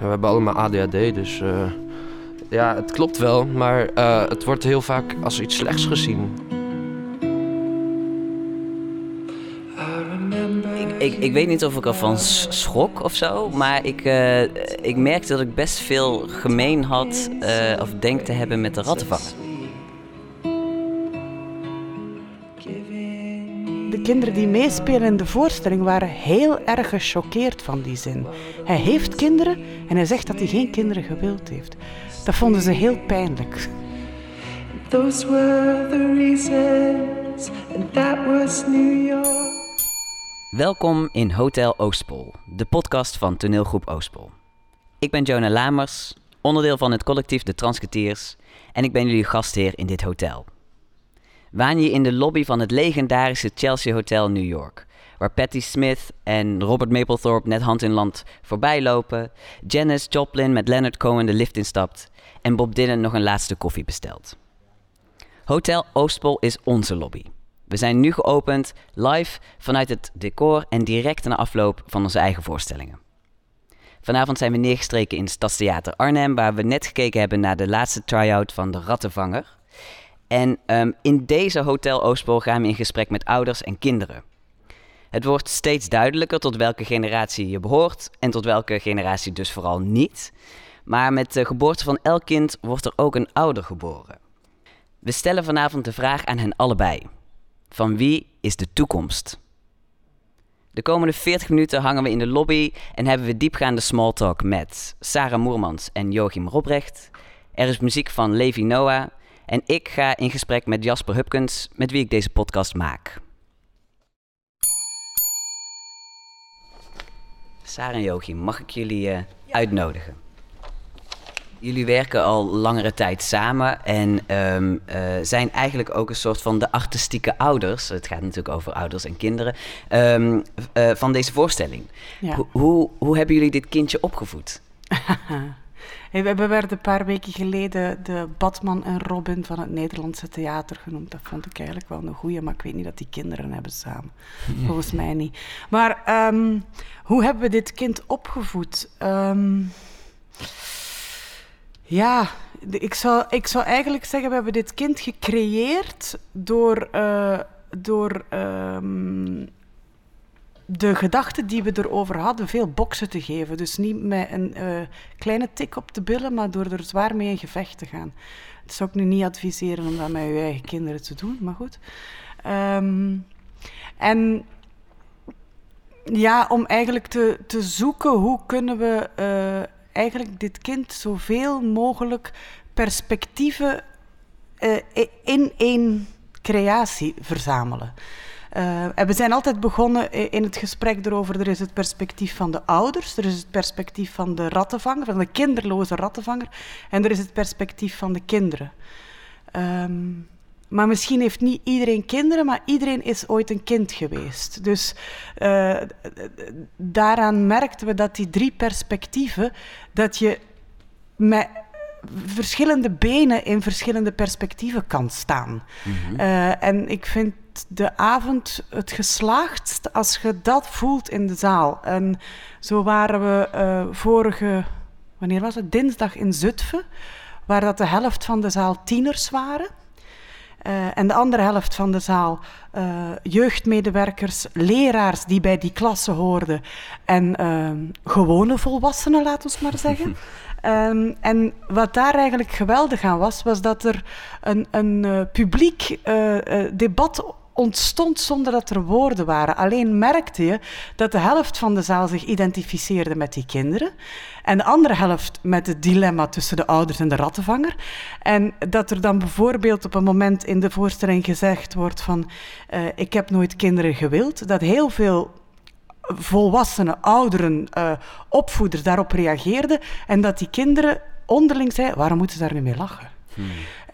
We hebben allemaal ADHD, dus uh, ja, het klopt wel. Maar uh, het wordt heel vaak als iets slechts gezien. Ik, ik, weet niet of ik ervan schrok of zo, maar ik, uh, ik merkte dat ik best veel gemeen had of denk te hebben met de rattenvanger. Kinderen die meespelen in de voorstelling waren heel erg gechoqueerd van die zin. Hij heeft kinderen en hij zegt dat hij geen kinderen gewild heeft. Dat vonden ze heel pijnlijk. Those were the reasons, and that was New York. Welkom in Hotel Oostpol, de podcast van toneelgroep Oostpol. Ik ben Jonah Lamers, onderdeel van het collectief De Transketeers en ik ben jullie gastheer in dit hotel waan je in de lobby van het legendarische Chelsea Hotel New York. Waar Patti Smith en Robert Mapplethorpe net hand in land voorbij lopen. Janis Joplin met Leonard Cohen de lift instapt. En Bob Dylan nog een laatste koffie bestelt. Hotel Oostpol is onze lobby. We zijn nu geopend, live vanuit het decor en direct na afloop van onze eigen voorstellingen. Vanavond zijn we neergestreken in Stadstheater Arnhem, waar we net gekeken hebben naar de laatste try-out van De Rattenvanger. En um, in deze Hotel Oostpol gaan we in gesprek met ouders en kinderen. Het wordt steeds duidelijker tot welke generatie je behoort en tot welke generatie dus vooral niet. Maar met de geboorte van elk kind wordt er ook een ouder geboren. We stellen vanavond de vraag aan hen allebei: van wie is de toekomst? De komende 40 minuten hangen we in de lobby en hebben we diepgaande small talk met Sarah Moermans en Joachim Robrecht. Er is muziek van Levi Noah en ik ga in gesprek met Jasper Hupkens, met wie ik deze podcast maak. Sarah en Joachim, mag ik jullie uh, uitnodigen? Jullie werken al langere tijd samen en um, uh, zijn eigenlijk ook een soort van de artistieke ouders. Het gaat natuurlijk over ouders en kinderen. Um, uh, van deze voorstelling. Ja. hoe, hoe hebben jullie dit kindje opgevoed? We werden een paar weken geleden de Batman en Robin van het Nederlandse theater genoemd. Dat vond ik eigenlijk wel een goeie, maar ik weet niet dat die kinderen hebben samen. Volgens mij niet. Maar um, hoe hebben we dit kind opgevoed? Um, ja, ik zou, ik zou eigenlijk zeggen, we hebben dit kind gecreëerd door, uh, door um, de gedachte die we erover hadden, veel boksen te geven. Dus niet met een uh, kleine tik op de billen, maar door er zwaar mee in gevecht te gaan. Dat zou ik nu niet adviseren om dat met je eigen kinderen te doen, maar goed. Um, en ja, om eigenlijk te, te zoeken hoe kunnen we uh, eigenlijk dit kind zoveel mogelijk perspectieven uh, in één creatie verzamelen. Uh, en we zijn altijd begonnen in het gesprek erover, er is het perspectief van de ouders, er is het perspectief van de rattenvanger, van de kinderloze rattenvanger, en er is het perspectief van de kinderen. Um, maar misschien heeft niet iedereen kinderen, maar iedereen is ooit een kind geweest. Dus uh, daaraan merkten we dat die drie perspectieven, dat je met verschillende benen in verschillende perspectieven kan staan. Mm -hmm. uh, en ik vind de avond het geslaagdst als je dat voelt in de zaal. En zo waren we uh, vorige, wanneer was het? Dinsdag in Zutphen, waar dat de helft van de zaal tieners waren. Uh, en de andere helft van de zaal uh, jeugdmedewerkers, leraars die bij die klasse hoorden en uh, gewone volwassenen, laten we maar zeggen. um, en wat daar eigenlijk geweldig aan was, was dat er een, een publiek debat ontstond zonder dat er woorden waren. Alleen merkte je dat de helft van de zaal zich identificeerde met die kinderen en de andere helft met het dilemma tussen de ouders en de rattenvanger. En dat er dan bijvoorbeeld op een moment in de voorstelling gezegd wordt van ik heb nooit kinderen gewild, dat heel veel volwassenen, ouderen, uh, opvoeders daarop reageerden en dat die kinderen onderling zeiden, waarom moeten ze daar nu mee lachen? Hmm.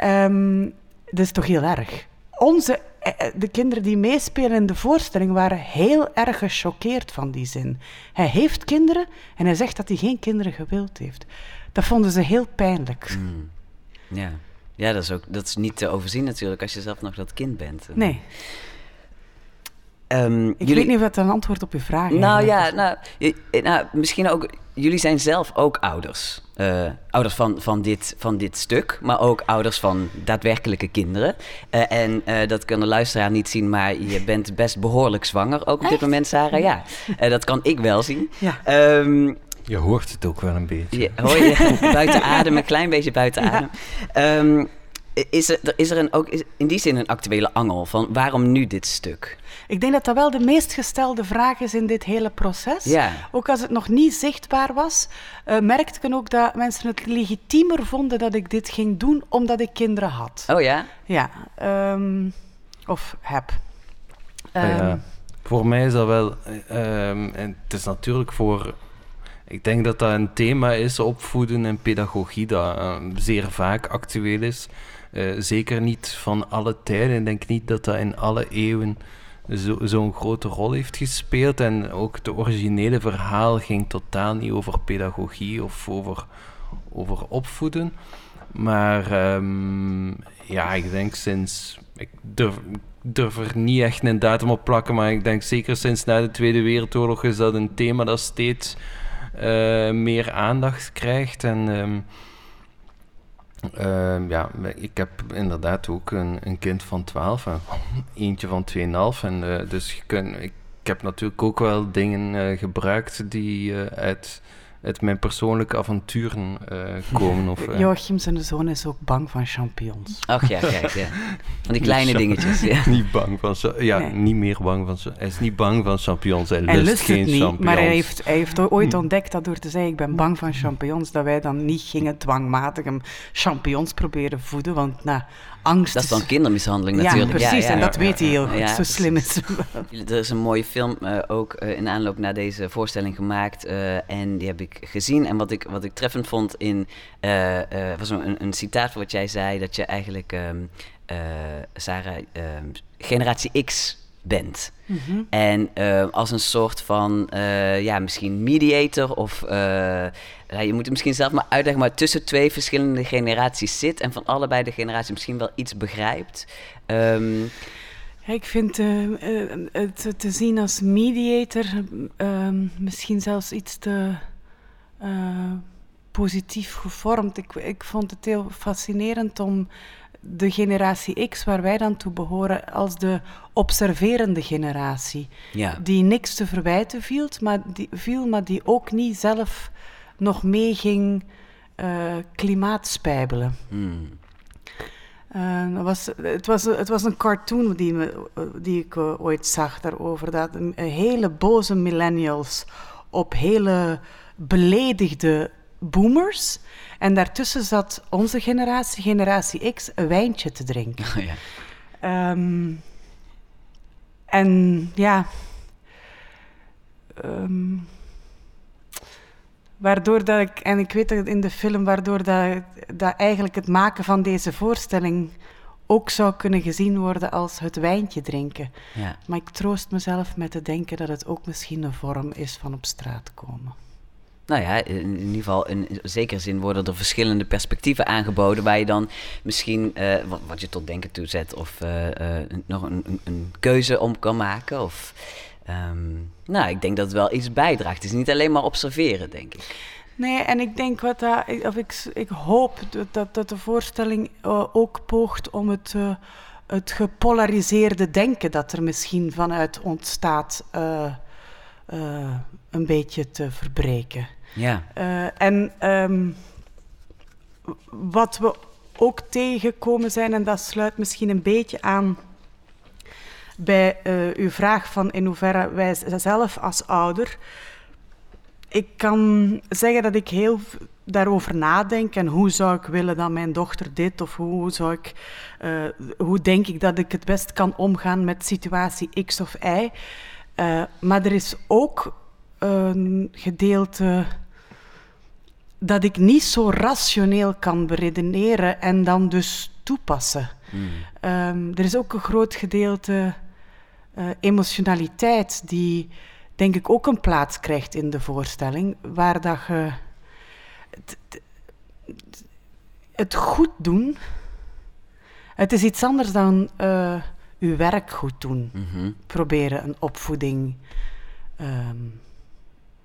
Um, dat is toch heel erg. Onze eh, eh, de kinderen die meespelen in de voorstelling waren heel erg gechoqueerd van die zin. Hij heeft kinderen en hij zegt dat hij geen kinderen gewild heeft. Dat vonden ze heel pijnlijk. Mm. Ja. ja, dat is ook dat is niet te overzien natuurlijk als je zelf nog dat kind bent. Nee. Um, ik jullie... weet niet wat een antwoord op je vraag is. Nou ja, nou, je, nou, misschien ook jullie zijn zelf ook ouders. Uh, ouders van, van, dit, van dit stuk, maar ook ouders van daadwerkelijke kinderen. Uh, en uh, dat kan de luisteraar niet zien, maar je bent best behoorlijk zwanger ook op dit moment, Sarah. Ja, dat kan ik wel zien. Ja. Um, je hoort het ook wel een beetje. Je, hoor je buiten adem, een klein beetje buiten adem. Um, is er, is er een, ook in die zin een actuele angel van waarom nu dit stuk? Ik denk dat dat wel de meest gestelde vraag is in dit hele proces. Ja. Ook als het nog niet zichtbaar was, uh, merkte ik ook dat mensen het legitiemer vonden dat ik dit ging doen omdat ik kinderen had. Oh ja? Ja. Um, of heb. Um, ja, ehm, voor mij is dat wel... Um, en het is natuurlijk voor ik denk dat dat een thema is, opvoeden en pedagogie, dat uh, zeer vaak actueel is. Uh, zeker niet van alle tijden. Ik denk niet dat dat in alle eeuwen zo'n zo grote rol heeft gespeeld. En ook het originele verhaal ging totaal niet over pedagogie of over, over opvoeden. Maar um, ja, ik denk sinds. Ik durf, durf er niet echt een datum op plakken, maar ik denk zeker sinds na de Tweede Wereldoorlog is dat een thema dat steeds uh, meer aandacht krijgt. En. Um, uh, ja, ik heb inderdaad ook een, een kind van 12 en eentje van 2,5. En uh, dus je ik, heb natuurlijk ook wel dingen uh, gebruikt die uit uit mijn persoonlijke avonturen uh, komen. Of, uh... Joachim zijn zoon is ook bang van champignons. Ach ja, kijk, ja. Van die kleine dingetjes. Ja. niet bang van, ja, nee. niet meer bang van, hij is niet bang van champignons, hij, hij lust, geen niet, champignons. Maar hij heeft, hij heeft ooit ontdekt dat door te zeggen, ik ben bang van champignons, dat wij dan niet gingen dwangmatig hem champignons proberen voeden, want nou, angst. Dat is dan kindermishandeling natuurlijk. Ja, precies. en dat weet hij heel goed. Zo slim is Er is een mooie film uh, ook uh, in aanloop naar deze voorstelling gemaakt. Uh, en die heb ik gezien. En wat ik, wat ik treffend vond in... was een, een, citaat wat jij zei. Dat je eigenlijk, um, Sarah, ehm, generatie X bent. Mm -hmm. En uh, als een soort van, uh, ja, misschien mediator of... Uh, ja, je moet het misschien zelf maar uitleggen, maar tussen twee verschillende generaties zit en van allebei de generaties misschien wel iets begrijpt. Um, ik vind het te zien als mediator ehm, misschien zelfs iets te positief gevormd. Ik, ik vond het heel fascinerend om de generatie X, waar wij dan toe behoren, als de observerende generatie. Ja. Die niks te verwijten viel maar, die, viel, maar die ook niet zelf nog mee ging uh, klimaat spijbelen. Hmm. Uh, was, het, was, het was een cartoon die, me, die ik uh, ooit zag daarover. Dat hele boze millennials op hele beledigde boomers. En daartussen zat onze generatie, generatie X, een wijntje te drinken. Oh, ja. Um, en ja. Um, waardoor dat ik, en ik weet dat in de film, waardoor dat, dat eigenlijk het maken van deze voorstelling ook zou kunnen gezien worden als het wijntje drinken. Ja. Maar ik troost mezelf met te denken dat het ook misschien een vorm is van op straat komen. Nou ja, in, ieder geval in zekere zin worden er verschillende perspectieven aangeboden waar je dan misschien uh, wat, wat, je tot denken toe zet of uh, uh, nog een, een, keuze om kan maken. Of, um, nou, ik denk dat het wel iets bijdraagt. Het is niet alleen maar observeren, denk ik. Nee, en ik denk wat dat, of ik, ik hoop dat, dat de voorstelling ook poogt om het, het gepolariseerde denken dat er misschien vanuit ontstaat een beetje te verbreken. Ja. Uh, en um, wat we ook tegengekomen zijn, en dat sluit misschien een beetje aan bij uh, uw vraag van in hoeverre wij zelf als ouder. Ik kan zeggen dat ik heel daarover nadenk en hoe zou ik willen dat mijn dochter dit of hoe zou ik, uh, hoe denk ik dat ik het best kan omgaan met situatie X of Y. Maar er is ook een gedeelte dat ik niet zo rationeel kan beredeneren en dan dus toepassen. Hmm. Um, er is ook een groot gedeelte uh, emotionaliteit die, denk ik, ook een plaats krijgt in de voorstelling, waar dat je het, het goed doen, het is iets anders dan uh, je werk goed doen. Mm -hmm. Proberen een opvoeding um,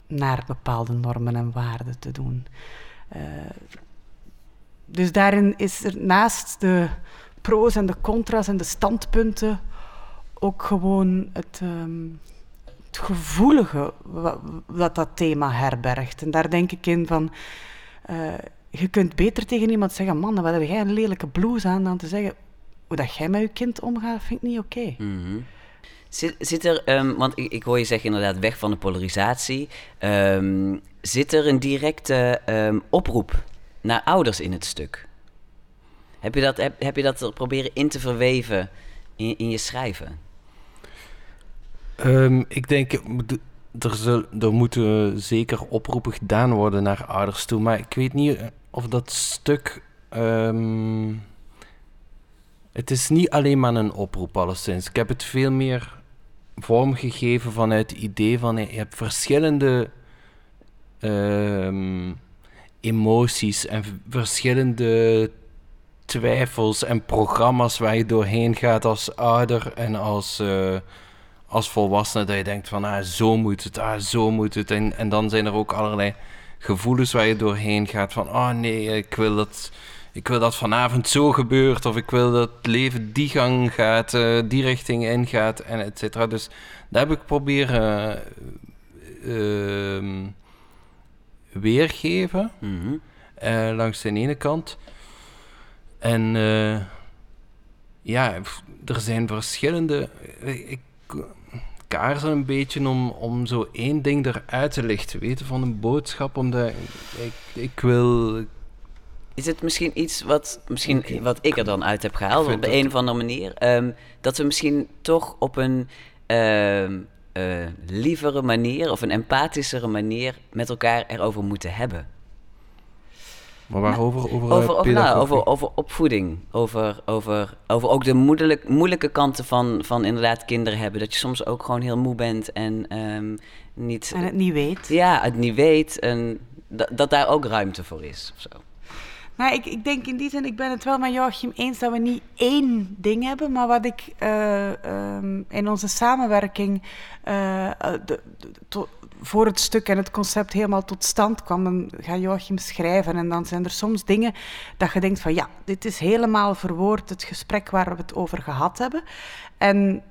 naar bepaalde normen en waarden te doen. Uh, dus daarin is er naast de pro's en de contra's en de standpunten ook gewoon het, um, het gevoelige wat, dat thema herbergt. En daar denk ik in van, uh, je kunt beter tegen iemand zeggen, man, wat heb jij een lelijke blouse aan, dan te zeggen, hoe dat jij met je kind omgaat, vind ik niet oké. -hmm. Zit, zit er, um, want ik, ik, hoor je zeggen inderdaad weg van de polarisatie. Um, zit er een directe um, oproep naar ouders in het stuk? Heb je dat, heb, je dat proberen in te verweven in, in je schrijven? ik denk, er, zal, er moeten zeker oproepen gedaan worden naar ouders toe. Maar ik weet niet of dat stuk het is niet alleen maar een oproep, alleszins. Ik heb het veel meer vormgegeven vanuit het idee van je hebt verschillende ehm, emoties en verschillende twijfels en programma's waar je doorheen gaat als ouder en als, uh, als volwassene. Dat je denkt van ah, zo moet het, ah, zo moet het. En, en dan zijn er ook allerlei gevoelens waar je doorheen gaat van oh nee, ik wil dat ik wil dat vanavond zo gebeurt, of ik wil dat het leven die gang gaat, uh, die richting ingaat, en et cetera. Dus daar heb ik proberen uh, weergeven, mm -hmm. langs de ene kant. En ja, er zijn verschillende. Ik kaarsen een beetje om, om zo één ding eruit te lichten, weten, van een boodschap. Omdat ik, ik, wil, is het misschien iets wat, misschien, wat ik er dan uit heb gehaald op de een of andere manier? Um, dat we misschien toch op een uh, uh, lievere manier of een empathischere manier met elkaar erover moeten hebben. Maar waarover? Nou, over, over, over, nou, over, over opvoeding. Over, over, over ook de moeilijk, moeilijke kanten van, van inderdaad kinderen hebben. Dat je soms ook gewoon heel moe bent en um, niet... En het niet weet. Ja, het niet weet. En dat, dat daar ook ruimte voor is. Of zo. Nou, ik, ik denk in die zin, ik ben het wel met Joachim eens dat we niet één ding hebben, maar wat ik uh, um, in onze samenwerking de, de, voor het stuk en het concept helemaal tot stand kwam, dan Joachim schrijven en dan zijn er soms dingen dat je denkt van ja, dit is helemaal verwoord, het gesprek waar we het over gehad hebben. En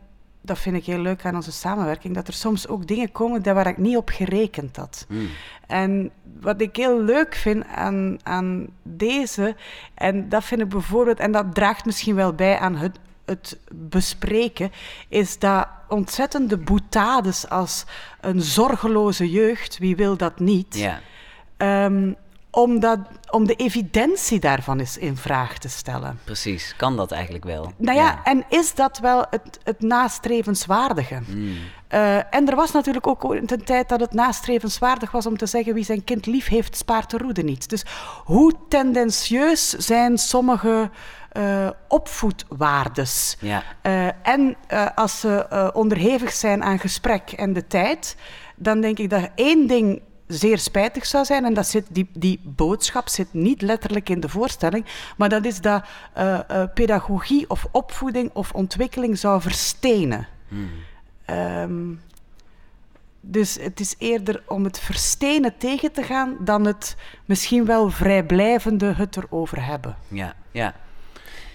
dat vind ik heel leuk aan onze samenwerking, dat er soms ook dingen komen waar ik niet op gerekend had. Hmm. En wat ik heel leuk vind aan, aan deze, en dat vind ik bijvoorbeeld, en dat draagt misschien wel bij aan het, het bespreken, is dat ontzettende boetades als een zorgeloze jeugd, wie wil dat niet? Ja. Um, om, dat, om de evidentie daarvan eens in vraag te stellen. Precies, kan dat eigenlijk wel? Nou ja, en is dat wel het, het nastrevenswaardige? Hmm. Uh, en er was natuurlijk ook een tijd dat het nastrevenswaardig was om te zeggen wie zijn kind lief heeft, spaart de roede niet. Dus hoe tendentieus zijn sommige uh, opvoedwaardes? Ja. Uh, en als ze onderhevig zijn aan gesprek en de tijd, dan denk ik dat één ding zeer spijtig zou zijn, en dat zit, die, die boodschap zit niet letterlijk in de voorstelling, maar dat is dat uh, uh, pedagogie of opvoeding of ontwikkeling zou verstenen. Um, dus het is eerder om het verstenen tegen te gaan dan het misschien wel vrijblijvende het erover hebben. Ja, ja.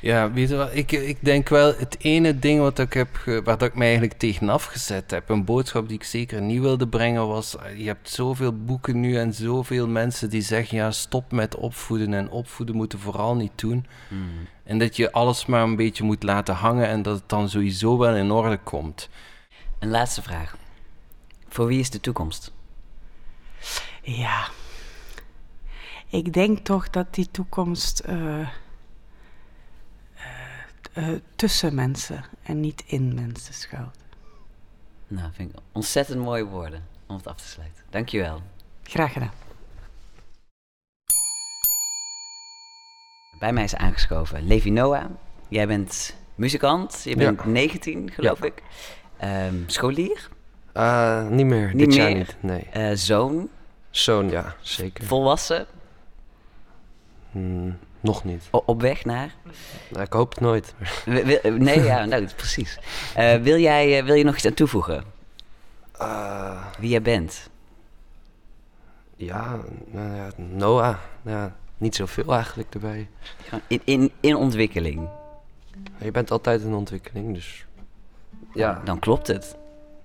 Ja, weet je wat, ik, ik denk wel, het ene ding wat ik heb, waar dat ik mij eigenlijk tegenaf gezet heb, een boodschap die ik zeker niet wilde brengen, was, je hebt zoveel boeken nu en zoveel mensen die zeggen, ja, stop met opvoeden en opvoeden moeten vooral niet doen. Hmm. En dat je alles maar een beetje moet laten hangen en dat het dan sowieso wel in orde komt. Een laatste vraag. Voor wie is de toekomst? Ja, ik denk toch dat die toekomst... Uh uh, tussen mensen en niet in mensen schuilt. Nou, vind ik ontzettend mooie woorden om het af te sluiten. Dankjewel. Graag gedaan. Bij mij is aangeschoven Levi Noah. Jij bent muzikant, je bent 19 geloof ik. Um, scholier? Uh, niet meer, niet dit meer. jaar niet, nee. Uh, zoon? Zoon, ja, zeker. Volwassen? Hmm. Nog niet. op weg naar? Nou, ik hoop het nooit. nee, ja, nou, precies. Uh, wil, jij, uh, wil je nog iets aan toevoegen? Uh, Wie jij bent? Ja, nou ja, Noah. Ja, niet zoveel eigenlijk erbij. In, in, in ontwikkeling. Je bent altijd in ontwikkeling, dus ja. Dan klopt het.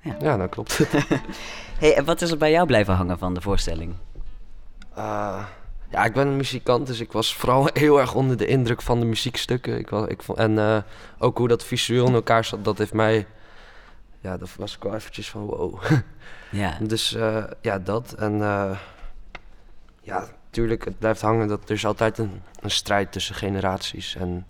Ja, ja dan klopt het. hey, en wat is er bij jou blijven hangen van de voorstelling? Uh, ja, ik ben een muzikant, dus ik was vooral heel erg onder de indruk van de muziekstukken. Ik, was, ik vond, en uh, ook hoe dat visueel in elkaar zat, dat heeft mij... Ja, dat was ik wel eventjes van wow. Ja. dus uh, ja, dat. En ja, natuurlijk, het blijft hangen dat er is altijd een, een strijd tussen generaties. En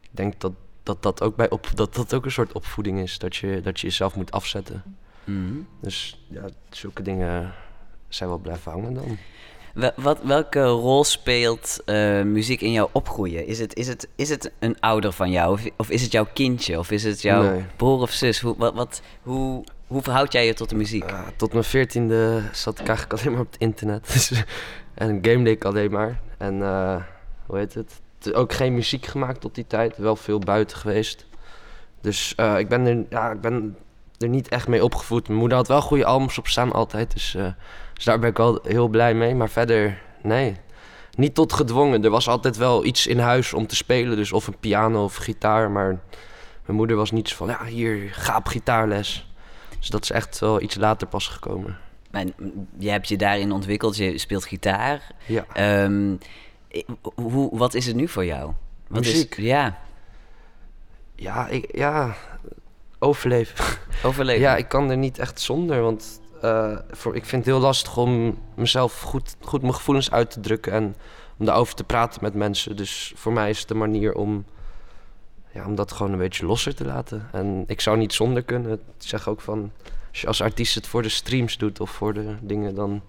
ik denk dat dat, dat, ook, bij op, dat dat ook een soort opvoeding is. Dat je, dat je jezelf moet afzetten. Mm. Dus ja, zulke dingen zijn wel blijven hangen dan. Wat, welke rol speelt uh, muziek in jouw opgroeien? Is het, is, het, is het een ouder van jou? Of, of is het jouw kindje? Of is het jouw nee. broer of zus? Hoe, wat, wat, hoe, hoe verhoud jij je tot de muziek? Uh, tot mijn veertiende zat ik eigenlijk alleen maar op het internet. en game deed ik alleen maar. En uh, hoe heet het? Ook geen muziek gemaakt tot die tijd. Wel veel buiten geweest. Dus ik, ben er, ja, ik ben er niet echt mee opgevoed. Mijn moeder had wel goede albums op staan altijd. Dus dus daar ben ik wel heel blij mee. Maar verder, nee. Niet tot gedwongen. Er was altijd wel iets in huis om te spelen. Dus of een piano of gitaar. Maar mijn moeder was niet zo van, ja, hier, ga op gitaarles. Dus dat is echt wel iets later pas gekomen. En je hebt je daarin ontwikkeld. Je speelt gitaar. Ja. Um, hoe, wat is het nu voor jou? Wat Muziek? Is, ja. Ja, ik, ja, overleven. Overleven? ja, ik kan er niet echt zonder, want uh, voor, ik vind het heel lastig om mezelf goed, goed mijn gevoelens uit te drukken en om daarover te praten met mensen. Dus voor mij is het de manier om, ja, om dat gewoon een beetje losser te laten. En ik zou niet zonder kunnen. Ik zeg ook van, als je als artiest het voor de streams doet of voor de dingen, dan...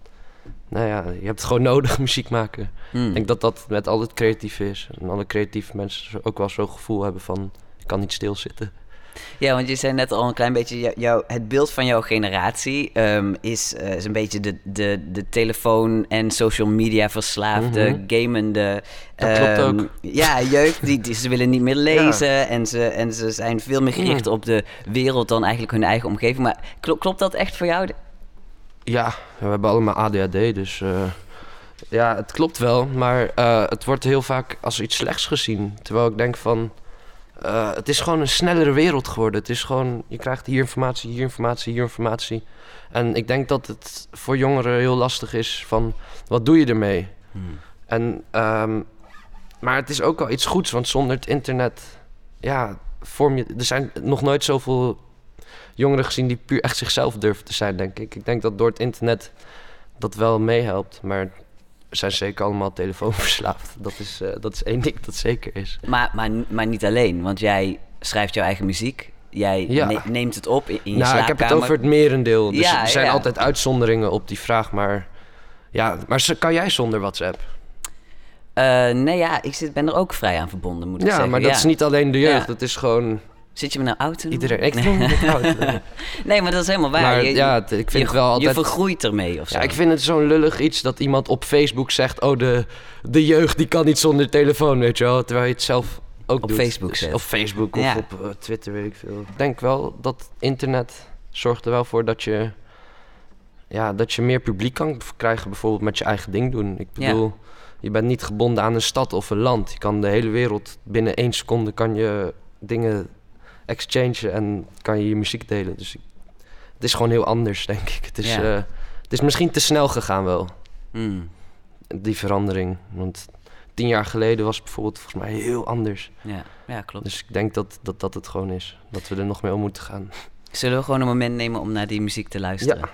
Nou ja, je hebt gewoon nodig muziek maken. Hmm. Ik denk dat dat met al het creatief is. En alle creatieve mensen ook wel zo'n gevoel hebben van... ik kan niet stilzitten. Ja, want je zei net al een klein beetje, jou, het beeld van jouw generatie um, is, uh, is een beetje de, de, de telefoon- en social media verslaafde, Mhm. gamende. Dat klopt um, ook. Ja, jeugd, die, die, ze willen niet meer lezen en, ze, en ze zijn veel meer gericht Mm. op de wereld dan eigenlijk hun eigen omgeving. Maar klopt, klopt dat echt voor jou? Ja, we hebben allemaal ADHD, dus uh, ja, het klopt wel. Maar uh, het wordt heel vaak als iets slechts gezien. Terwijl ik denk van, uh, het is gewoon een snellere wereld geworden. Het is gewoon, je krijgt hier informatie, hier informatie, hier informatie. En ik denk dat het voor jongeren heel lastig is van, wat doe je ermee? Hmm. En, um, maar het is ook wel iets goeds, want zonder het internet, ja, vorm je... Er zijn nog nooit zoveel jongeren gezien die puur echt zichzelf durven te zijn, denk ik. Ik denk dat door het internet dat wel meehelpt, maar zijn zeker allemaal telefoonverslaafd. Dat is, uh, dat is één ding dat zeker is. Maar, maar, maar niet alleen, want jij schrijft jouw eigen muziek. Jij Ja. ne- neemt het op in, je nou, ik heb het slaapkamer. over het merendeel. Dus Ja, er zijn ja. altijd uitzonderingen op die vraag, maar... Ja, maar kan jij zonder WhatsApp? Eh, nee, ja, ik zit, ben er ook vrij aan verbonden, moet ik Ja, zeggen. maar dat ja. is niet alleen de jeugd. Ja. Dat is gewoon Zit je me nou oud te noemen? iedereen. Ik het oud. Nee, maar dat is helemaal waar. Maar je, ja, ik vind je, het wel altijd... Je vergroeit ermee of zo. Ja, ik vind het zo'n lullig iets dat iemand op Facebook zegt... oh, de, de jeugd die kan niet zonder telefoon, weet je wel. Terwijl je het zelf ook Op doet. Facebook zet. Op Facebook of Ja. op eh, Twitter, weet ik veel. Ik denk wel dat internet zorgt er wel voor dat je... Ja, dat je meer publiek kan krijgen, bijvoorbeeld met je eigen ding doen. Ik Ja. bedoel, je bent niet gebonden aan een stad of een land. Je kan de hele wereld binnen één seconde kan je dingen exchangen en kan je je muziek delen. Dus ik, het is gewoon heel anders, denk ik. Het is, Ja. eh, het is misschien te snel gegaan wel, Hmm, die verandering. Want tien jaar geleden was het bijvoorbeeld volgens mij heel anders. ja. ja, klopt. Dus ik denk dat, dat dat het gewoon is. Dat we er nog mee om moeten gaan. Zullen we gewoon een moment nemen om naar die muziek te luisteren? Ja.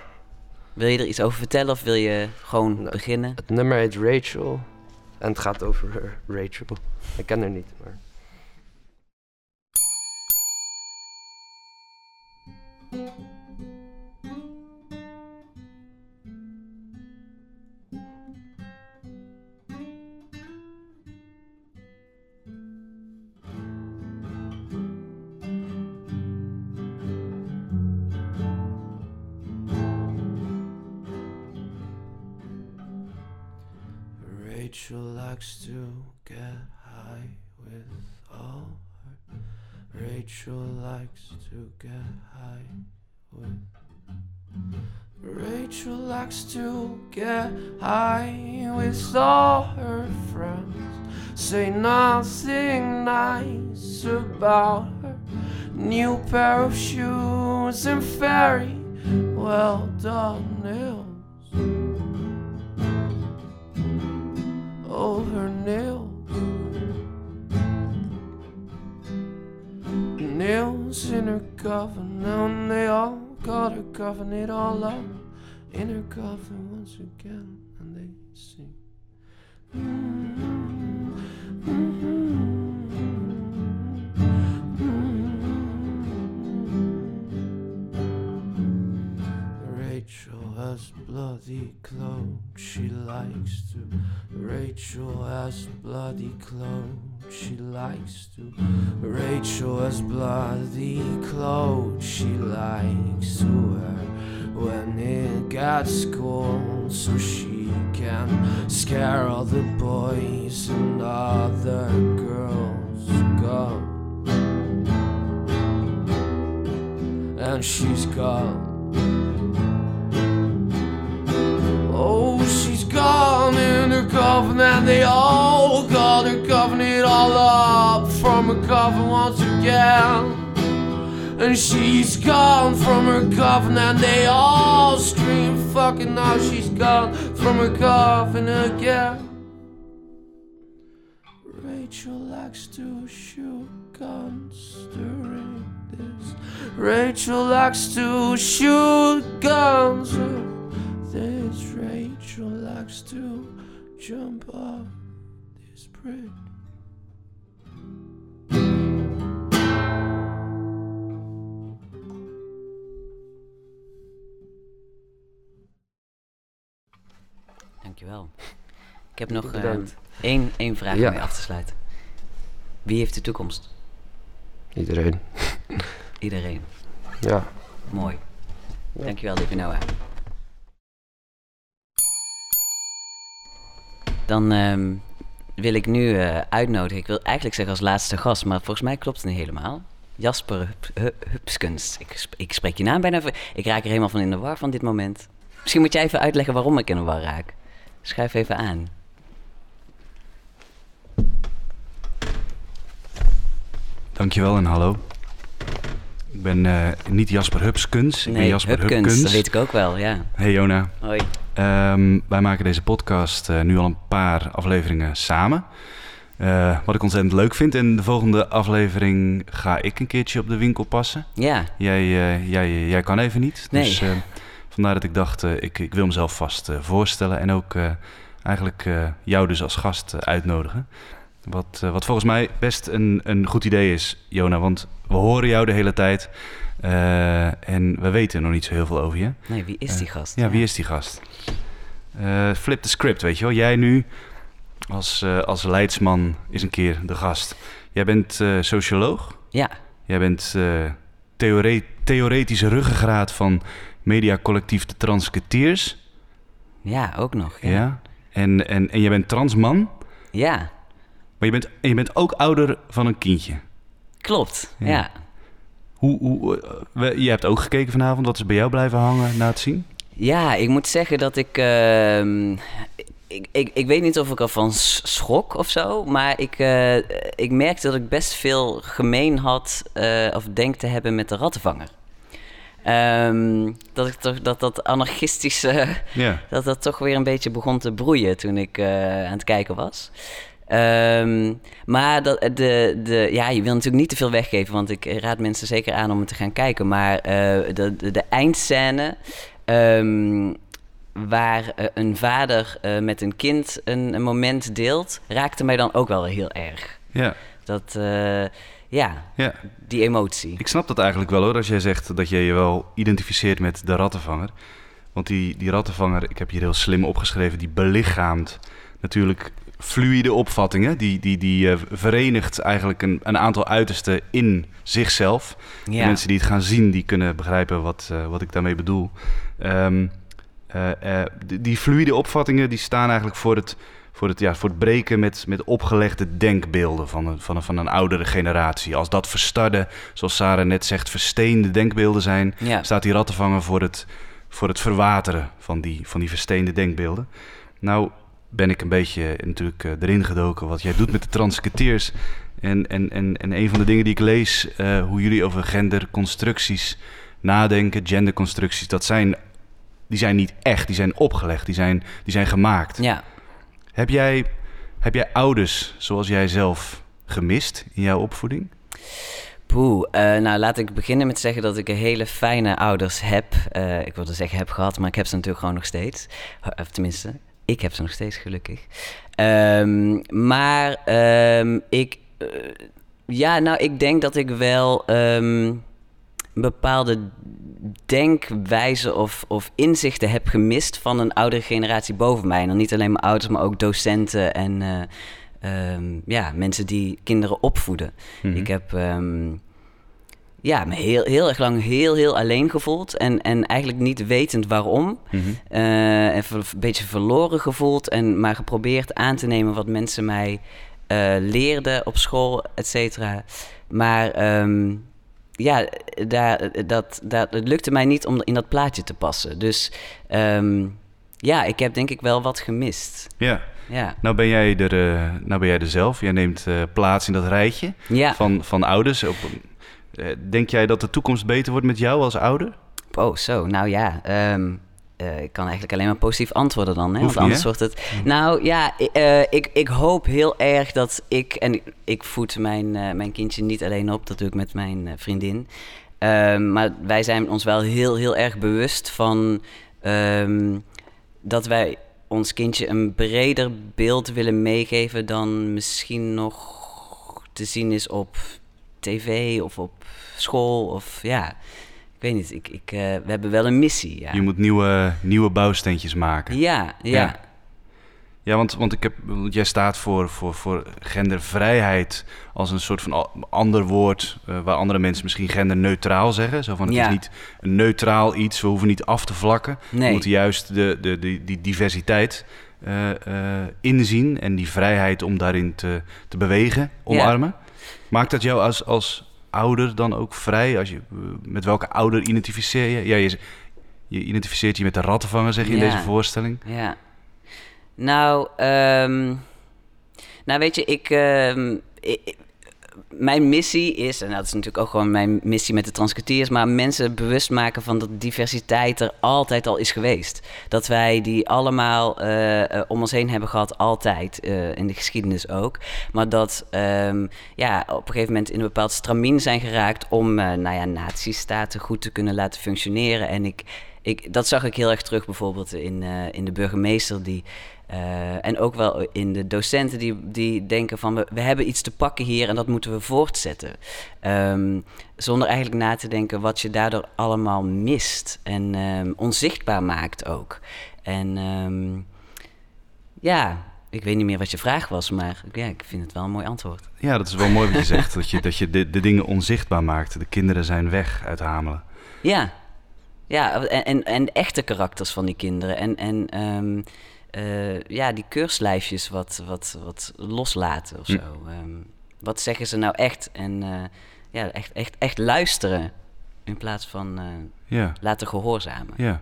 Wil je er iets over vertellen of wil je gewoon Nou, beginnen? Het nummer heet Rachel. En het gaat over eh, Rachel. Ik ken haar niet, maar... Rachel Say nothing nice about her new pair of shoes and very well done nails. Oh, her nails. Nails in her coffin, and they all got her coffin it all up in her coffin once again, and they sing. She likes to. Rachel has bloody clothes she likes to. Rachel has bloody clothes she likes to wear when it gets cold so she can scare all the boys and other girls go. And she's gone. Up from her coffin once again. And she's gone from her coffin, and they all scream, fucking now she's gone from her coffin again. Rachel likes to shoot guns during this. Rachel likes to shoot guns. This Rachel likes to jump off this bridge. Heb nog eh, één, één vraag Ja. om mee af te sluiten. Wie heeft de toekomst? Iedereen. Iedereen. Ja. Mooi. Dankjewel, lieve Noah. Dan ehm, wil ik nu eh, uitnodigen. Ik wil eigenlijk zeggen als laatste gast, maar volgens mij klopt het niet helemaal. Jasper Hup- Hu- Hupskens. Ik, ik spreek je naam bijna. Ik raak er helemaal van in de war van dit moment. Misschien moet jij even uitleggen waarom ik in de war raak. Schuif even aan. Dankjewel en hallo. Ik ben eh, niet Jasper Hupskens, ik ben Jasper Hupkens, Hupkens. dat weet ik ook wel, ja. Hey Jona. Hoi. Ehm, wij maken deze podcast eh, nu al een paar afleveringen samen. Eh, wat ik ontzettend leuk vind. In de volgende aflevering ga ik een keertje op de winkel passen. Ja, Jij, jij, jij kan even niet. Nee. Dus vandaar dat ik dacht, ik, ik wil mezelf vast voorstellen. En ook eigenlijk jou dus als gast uitnodigen. Wat, eh, wat volgens mij best een, een goed idee is, Jona. Want we horen jou de hele tijd. eh, en we weten nog niet zo heel veel over je. nee, wie is die Eh, gast? Ja, wie is die gast? Flip the script, weet je wel. Jij nu als, als leidsman is een keer de gast. Jij bent socioloog. Ja, Jij bent theore- theoretische ruggengraat van mediacollectief De Transketeers. ja, ook nog. Ja. Ja, En, en, en jij bent transman. ja Maar je bent, en je bent ook ouder van een kindje. klopt. Ja. ja. Hoe, hoe, eh, je hebt ook gekeken vanavond. Wat is bij jou blijven hangen na het zien? Ja, ik moet zeggen dat ik. ehm, ik, ik, ik weet niet of ik ervan schrok of zo, maar ik, eh, ik merkte dat ik best veel gemeen had eh, of denk te hebben met de rattenvanger. Ehm, dat ik toch dat dat anarchistische dat dat toch weer een beetje begon te broeien toen ik aan het kijken was. Ehm, maar dat, de, de, ja, je wil natuurlijk niet te veel weggeven, want ik raad mensen zeker aan om het te gaan kijken. Maar eh, de, de, de eindscène, ehm, waar eh, een vader eh, met een kind een, een moment deelt, raakte mij dan ook wel heel erg. Ja. Dat, eh, ja, ja. die emotie. Ik snap dat eigenlijk wel hoor, als jij zegt dat je je wel identificeert met de rattenvanger. Want die, die rattenvanger, ik heb hier heel slim opgeschreven, die belichaamt natuurlijk fluïde opvattingen. Die, die, die eh, verenigt eigenlijk een, een aantal uitersten in zichzelf. De Ja, mensen die het gaan zien, die kunnen begrijpen wat, eh, wat ik daarmee bedoel. Ehm, eh, die, die fluïde opvattingen die staan eigenlijk voor het, voor het, ja, voor het breken met, met opgelegde denkbeelden van een, van, een, van een oudere generatie. Als dat verstarde, zoals Sarah net zegt, versteende denkbeelden zijn, ja. staat die rattenvanger voor het, voor het verwateren van die, van die versteende denkbeelden. Nou ben ik een beetje natuurlijk uh, erin gedoken wat jij doet met de transketeers. En, en, en, en een van de dingen die ik lees, uh, hoe jullie over genderconstructies nadenken, genderconstructies, dat zijn, die zijn niet echt, die zijn opgelegd, die zijn, die zijn gemaakt. Ja. Heb jij, heb jij ouders zoals jij zelf gemist in jouw opvoeding? Poeh, uh, nou laat ik beginnen met zeggen dat ik een hele fijne ouders heb. Uh, ik wilde zeggen heb gehad, maar ik heb ze natuurlijk gewoon nog steeds. Of tenminste, ik heb ze nog steeds gelukkig. Um, maar um, ik, uh, ja, nou ik denk dat ik wel um, een bepaalde denkwijze of, of inzichten heb gemist van een oudere generatie boven mij. En dan niet alleen mijn ouders, maar ook docenten en um, ja, mensen die kinderen opvoeden. Mm -hmm. Ik heb ja, me heel, heel erg lang heel, heel alleen gevoeld. En, en eigenlijk niet wetend waarom. Mm -hmm. uh, en een beetje verloren gevoeld. En maar geprobeerd aan te nemen wat mensen mij uh, leerden op school, et cetera. Maar um, ja, daar, dat, dat, het lukte mij niet om in dat plaatje te passen. Dus ja, ik heb denk ik wel wat gemist. Ja. Ja. Nou, ben jij er, uh, nou ben jij er zelf. Jij neemt plaats in dat rijtje ja. van, van ouders. Op, denk jij dat de toekomst beter wordt met jou als ouder? Oh, zo. Nou ja, um, ik kan eigenlijk alleen maar positief antwoorden dan. Hè? Want anders wordt het... Nou ja, ik, ik hoop heel erg dat ik... En ik, ik voed mijn, mijn kindje niet alleen op. Dat doe ik met mijn vriendin. Um, maar wij zijn ons wel heel, heel erg bewust van... Um, dat wij ons kindje een breder beeld willen meegeven dan misschien nog te zien is op tv of op school of ja. Ik weet niet, ik, ik, uh, we hebben wel een missie. Ja. Je moet nieuwe, nieuwe bouwsteentjes maken. Ja, ja. Ja, ja want, want ik heb, want jij staat voor, voor, voor gendervrijheid als een soort van ander woord... Uh, waar andere mensen misschien genderneutraal zeggen. Zo van, het Ja. is niet een neutraal iets, we hoeven niet af te vlakken. Nee. We moeten juist de, de, de, die diversiteit eh, eh, inzien... en die vrijheid om daarin te, te bewegen, omarmen. Maakt dat jou als, als ouder dan ook vrij? Als je, eh, met welke ouder identificeer je? Ja, je, je identificeert je met de rattenvanger, zeg je in deze voorstelling. Ja. Nou, ehm, nou weet je, ik, ehm, ik- Mijn missie is, en dat is natuurlijk ook gewoon mijn missie met de transcriptiers, maar mensen bewust maken van dat diversiteit er altijd al is geweest. Dat wij die allemaal eh, eh, om ons heen hebben gehad, altijd, eh, in de geschiedenis ook. Maar dat ehm, ja, op een gegeven moment in een bepaald stramien zijn geraakt om eh nou ja, goed te kunnen laten functioneren. En ik, ik, dat zag ik heel erg terug bijvoorbeeld in, eh, in de burgemeester die. eh, en ook wel in de docenten die, die denken van we, we hebben iets te pakken hier en dat moeten we voortzetten. Ehm, zonder eigenlijk na te denken wat je daardoor allemaal mist en ehm, onzichtbaar maakt ook. En ehm, ja, ik weet niet meer wat je vraag was, maar ja, ik vind het wel een mooi antwoord. Ja, dat is wel mooi wat je zegt. Dat je, dat je de, de dingen onzichtbaar maakt. De kinderen zijn weg uit Hamelen. Ja, ja en, en, en echte karakters van die kinderen. En, en ehm, eh, ja, die keurslijfjes wat, wat, wat loslaten of Hm. zo. Ehm, wat zeggen ze nou echt? En eh, ja, echt, echt, echt luisteren in plaats van eh, Ja, laten gehoorzamen. ja.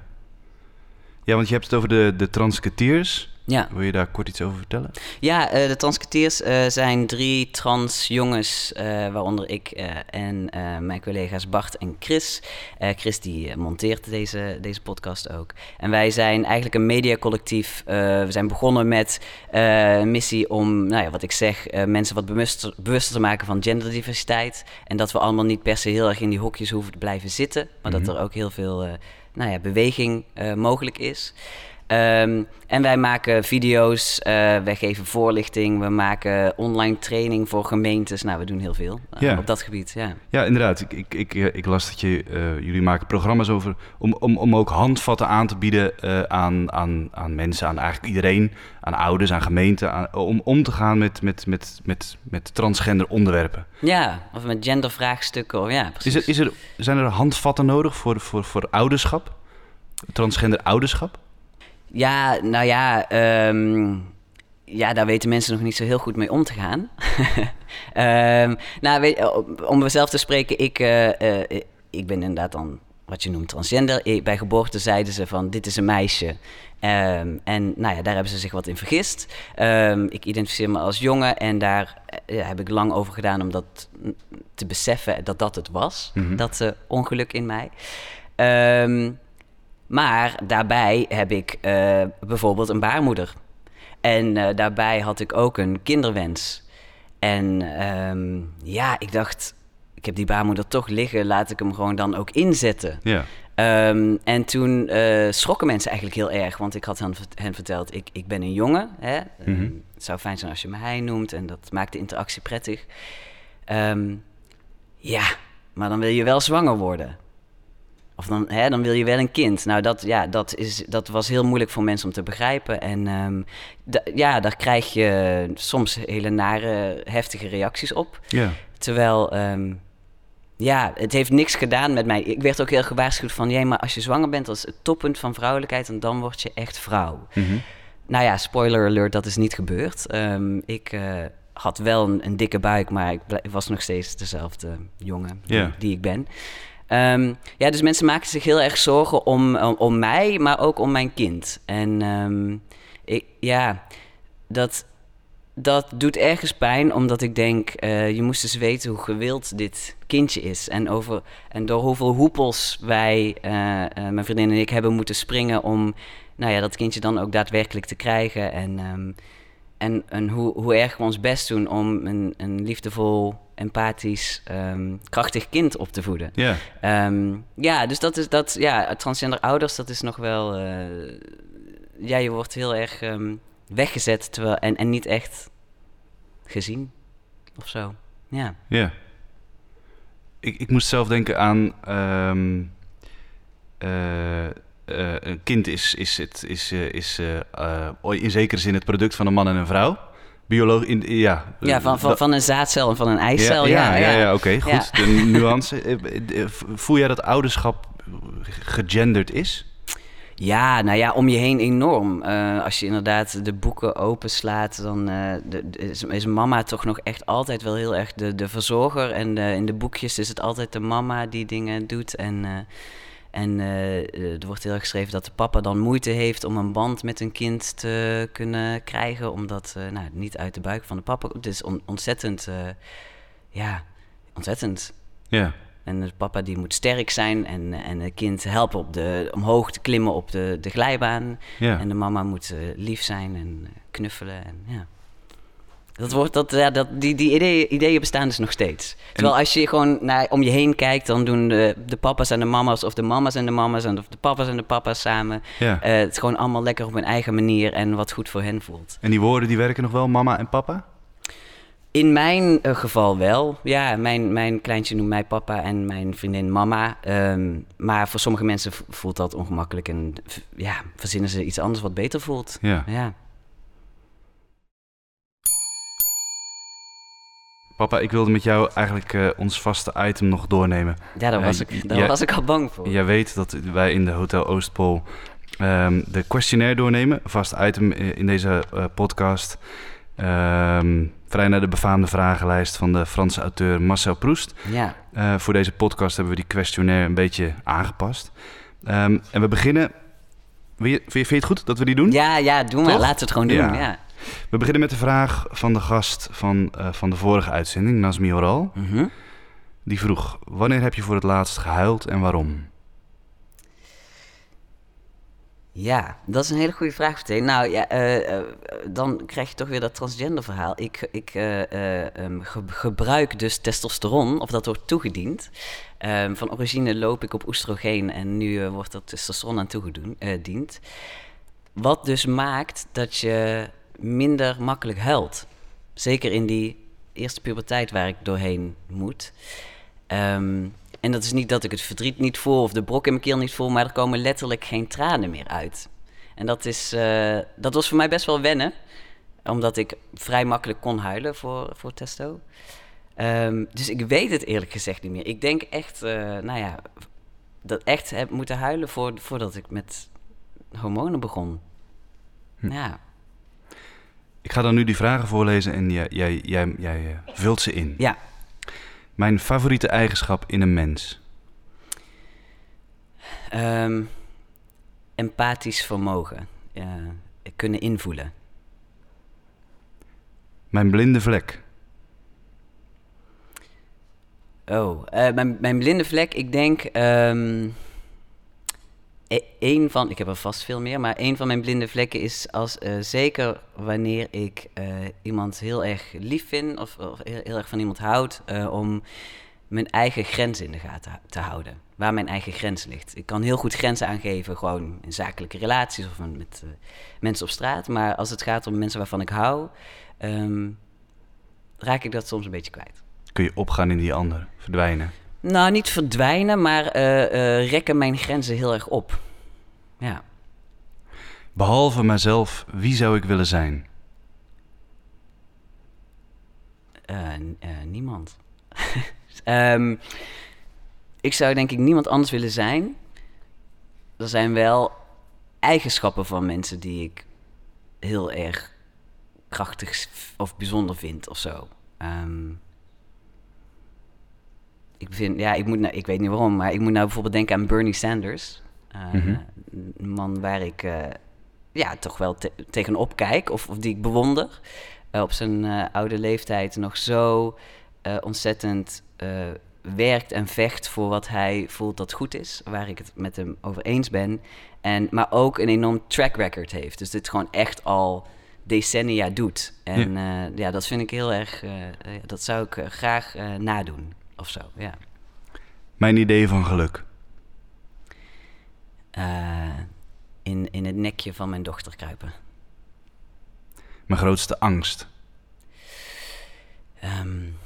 Ja, want je hebt het over de, de transketeers. Ja, Wil je daar kort iets over vertellen? ja eh, de transketeers eh, zijn drie trans jongens, eh, waaronder ik en mijn collega's Bart en Chris. Chris die monteert deze, deze podcast ook. En wij zijn eigenlijk een mediacollectief. We zijn begonnen met een missie om, nou ja, wat ik zeg, mensen wat bewuster, bewuster te maken van genderdiversiteit. En dat we allemaal niet per se heel erg in die hokjes hoeven te blijven zitten, maar Mhm. dat er ook heel veel nou ja, beweging mogelijk is. Ehm, en wij maken video's, eh, wij geven voorlichting, we maken online training voor gemeentes. Nou, we doen heel veel eh, Ja. op dat gebied, ja. Ja, inderdaad. Ik, ik, ik, ik las dat je, eh, jullie maken programma's over om, om, om ook handvatten aan te bieden eh, aan, aan, aan mensen, aan eigenlijk iedereen, aan ouders, aan gemeenten, aan, om om te gaan met, met, met, met, met transgender onderwerpen. Ja, of met gendervraagstukken, of ja, precies. Is er, is er, zijn er handvatten nodig voor, voor, voor ouderschap? Transgender ouderschap? Ja, nou ja, ehm, ja, daar weten mensen nog niet zo heel goed mee om te gaan. Ehm, nou, weet, om- mezelf te spreken, ik, eh, eh, ik ben inderdaad dan wat je noemt transgender. Bij geboorte zeiden ze van dit is een meisje. Ehm, en nou ja, daar hebben ze zich wat in vergist. Ik identificeer me als jongen en daar eh, heb ik lang over gedaan om dat te beseffen dat dat het was. Mhm. Dat uh, ongeluk in mij. Ehm, maar daarbij heb ik uh, bijvoorbeeld een baarmoeder. En daarbij had ik ook een kinderwens. En ja, ik dacht, ik heb die baarmoeder toch liggen, laat ik hem gewoon dan ook inzetten. Ja. Ehm, en toen uh, schrokken mensen eigenlijk heel erg, want ik had hen, hen verteld, ik, ik ben een jongen. Hè? Mm het zou fijn zijn als je me hij noemt en dat maakt de interactie prettig. Ehm, ja, maar dan wil je wel zwanger worden. Of dan, hè, dan wil je wel een kind. Nou, dat, ja, dat, is, dat was heel moeilijk voor mensen om te begrijpen. En um, ja, daar krijg je soms hele nare, heftige reacties op. Ja. Terwijl ja, het heeft niks gedaan met mij. Ik werd ook heel gewaarschuwd van... jij, maar als je zwanger bent, als het toppunt van vrouwelijkheid... en dan word je echt vrouw. Mhm. Nou ja, spoiler alert, dat is niet gebeurd. Ehm, ik uh, had wel een, een, dikke buik, maar ik, was nog steeds dezelfde jongen die, ik ben. Um, ja, dus mensen maken zich heel erg zorgen om, om, mij, maar ook om mijn kind. En um, ik, ja, dat dat doet ergens pijn, omdat ik denk, uh, je moest eens weten hoe gewild dit kindje is. En, over, en door hoeveel hoepels wij, uh, uh, mijn vriendin en ik, hebben moeten springen om nou ja, dat kindje dan ook daadwerkelijk te krijgen. En, um, en, en hoe, hoe erg we ons best doen om een, een liefdevol, empathisch, um, krachtig kind op te voeden. Ja. Um, ja, dus dat is dat, ja, transgender ouders, dat is nog wel. ja, je wordt heel erg weggezet terwijl, en, en niet echt gezien of zo. Ja. Ja. Ik, ik moest zelf denken aan. Uh, uh, een kind is, is, het, is, uh, is in zekere zin het product van een man en een vrouw. Bioloog in, ja. Ja, van, van, van een zaadcel en van een eicel. Ja, ja, ja, ja, oké, goed. De nuance. Voel jij dat ouderschap gegenderd is? Ja, nou ja, om je heen enorm. Uh, als je inderdaad de boeken openslaat, dan uh, de, is, is, mama toch nog echt altijd wel heel erg de, de verzorger. En in de boekjes is het altijd de mama die dingen doet. En, uh, en er wordt heel erg geschreven dat de papa dan moeite heeft om een band met een kind te kunnen krijgen. Omdat, nou, niet uit de buik van de papa. Het is on, ontzettend, ja, ontzettend. Ja. En de papa die moet sterk zijn en, en het kind helpen op de, omhoog te klimmen op de, de glijbaan. Ja. En de mama moet lief zijn en knuffelen. En, ja. Dat wordt, dat, ja, dat, die, die ideeën, ideeën bestaan dus nog steeds. Terwijl als je gewoon naar, om je heen kijkt, dan doen de, de papa's en de mama's, of de mama's en de mama's, en of de papa's en de papa's samen. Ja. Uh, het is gewoon allemaal lekker op hun eigen manier en wat goed voor hen voelt. En die woorden die werken nog wel, mama en papa? In mijn uh, geval wel. Ja, mijn, mijn kleintje noemt mij papa en mijn vriendin mama. Um, maar voor sommige mensen voelt dat ongemakkelijk en ja, verzinnen ze iets anders wat beter voelt. Ja. ja. Papa, ik wilde met jou eigenlijk uh, ons vaste item nog doornemen. Ja, daar, was, ik, daar was ik al bang voor. Jij weet dat wij in de Hotel Oostpool um, de questionnaire doornemen. Vast item in deze uh, podcast. Um, vrij naar de befaamde vragenlijst van de Franse auteur Marcel Proust. Ja. Uh, voor deze podcast hebben we die questionnaire een beetje aangepast. Um, en we beginnen. Vind je, vind je, het goed dat we die doen? Ja, ja, doen we. Laten we het gewoon doen. Ja. ja. We beginnen met de vraag van de gast van, uh, van de vorige uitzending, Nazmi Oral. Mm -hmm. Die vroeg: Wanneer heb je voor het laatst gehuild en waarom? Ja, dat is een hele goede vraag meteen. Nou ja, uh, uh, dan krijg je toch weer dat transgender verhaal. Ik, ik uh, um, ge gebruik dus testosteron, of dat wordt toegediend. Um, van origine loop ik op oestrogeen en nu wordt dat testosteron aan toegediend. Wat dus maakt dat je minder makkelijk huilt. Zeker in die eerste puberteit waar ik doorheen moet. Um, en dat is niet dat ik het verdriet niet voel of de brok in mijn keel niet voel, maar er komen letterlijk geen tranen meer uit. En dat, is, uh, dat was voor mij best wel wennen, omdat ik vrij makkelijk kon huilen voor, voor testo. Um, dus ik weet het eerlijk gezegd niet meer. Ik denk echt, uh, nou ja, dat echt heb moeten huilen voor, voordat ik met hormonen begon. Hm. Ja. Ik ga dan nu die vragen voorlezen en jij, jij, jij, jij uh, vult ze in. Ja. Mijn favoriete eigenschap in een mens? Ehm, empathisch vermogen. Kunnen invoelen. Mijn blinde vlek. Oh, uh, mijn, mijn blinde vlek, ik denk. Um, een van, ik heb er vast veel meer, maar een van mijn blinde vlekken is als uh, zeker wanneer ik uh, iemand heel erg lief vind of, of heel, erg van iemand houd, om mijn eigen grens in de gaten te houden. Waar mijn eigen grens ligt. Ik kan heel goed grenzen aangeven, gewoon in zakelijke relaties of met mensen op straat. Maar als het gaat om mensen waarvan ik hou, um, raak ik dat soms een beetje kwijt. Kun je opgaan in die ander, verdwijnen? Nou, niet verdwijnen, maar uh, uh, rekken mijn grenzen heel erg op. Ja. Behalve mezelf, wie zou ik willen zijn? Uh, niemand. um, ik zou denk ik niemand anders willen zijn. Er zijn wel eigenschappen van mensen die ik heel erg krachtig of bijzonder vind of zo. Um, ik vind, ja, ik, moet nou, ik weet niet waarom, maar ik moet nou bijvoorbeeld denken aan Bernie Sanders. Uh, mm Een man waar ik uh, ja, toch wel te tegenop kijk of, of die ik bewonder. Uh, op zijn oude leeftijd nog zo ontzettend werkt en vecht voor wat hij voelt dat goed is. Waar ik het met hem over eens ben. En, maar ook een enorm track record heeft. Dus dit gewoon echt al decennia doet. En ja, ja dat vind ik heel erg, dat zou ik graag nadoen of zo, ja. Mijn idee van geluk? Uh, in, in het nekje van mijn dochter kruipen. Mijn grootste angst? Um,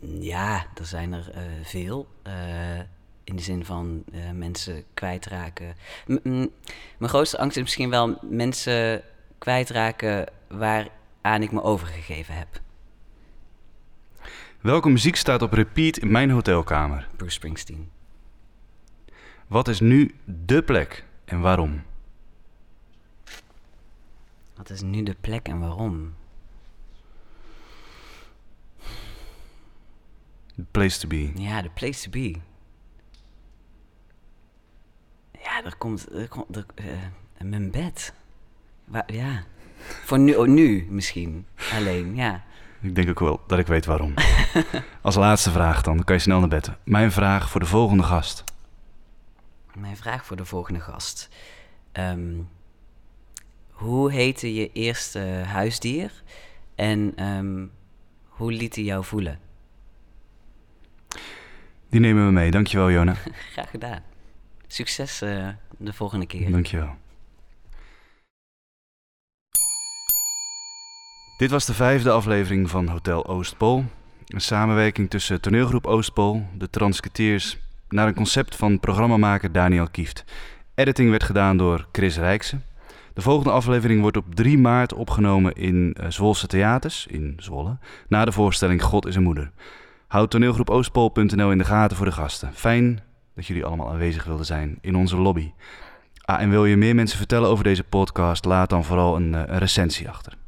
ja, er zijn er uh, veel. Uh, in de zin van mensen kwijtraken. M mijn grootste angst is misschien wel mensen kwijtraken waaraan ik me overgegeven heb. Welke muziek staat op repeat in mijn hotelkamer? Bruce Springsteen. Wat is nu de plek en waarom? Wat is nu de plek en waarom? The place to be. Ja, the place to be. Ja, er komt, er komt er, uh, mijn bed. Waar, ja, voor nu, oh, nu misschien alleen, ja. Ik denk ook wel dat ik weet waarom. Als laatste vraag dan, dan kan je snel naar bed. Mijn vraag voor de volgende gast. Mijn vraag voor de volgende gast. Um, hoe heette je eerste huisdier en um, hoe liet hij jou voelen? Die nemen we mee. Dankjewel, Jona. Graag gedaan. Succes uh, de volgende keer. Dankjewel. Dit was de vijfde aflevering van Hotel Oostpool. Een samenwerking tussen toneelgroep Oostpool, de Transketeers, naar een concept van programmamaker Daniel Kieft. Editing werd gedaan door Chris Rijksen. De volgende aflevering wordt op 3 maart opgenomen in uh, Zwolse Theaters in Zwolle, na de voorstelling God is een moeder. Houd toneelgroep Oostpool.nl in de gaten voor de gasten. Fijn dat jullie allemaal aanwezig wilden zijn in onze lobby. Ah, en wil je meer mensen vertellen over deze podcast, laat dan vooral een, een recensie achter.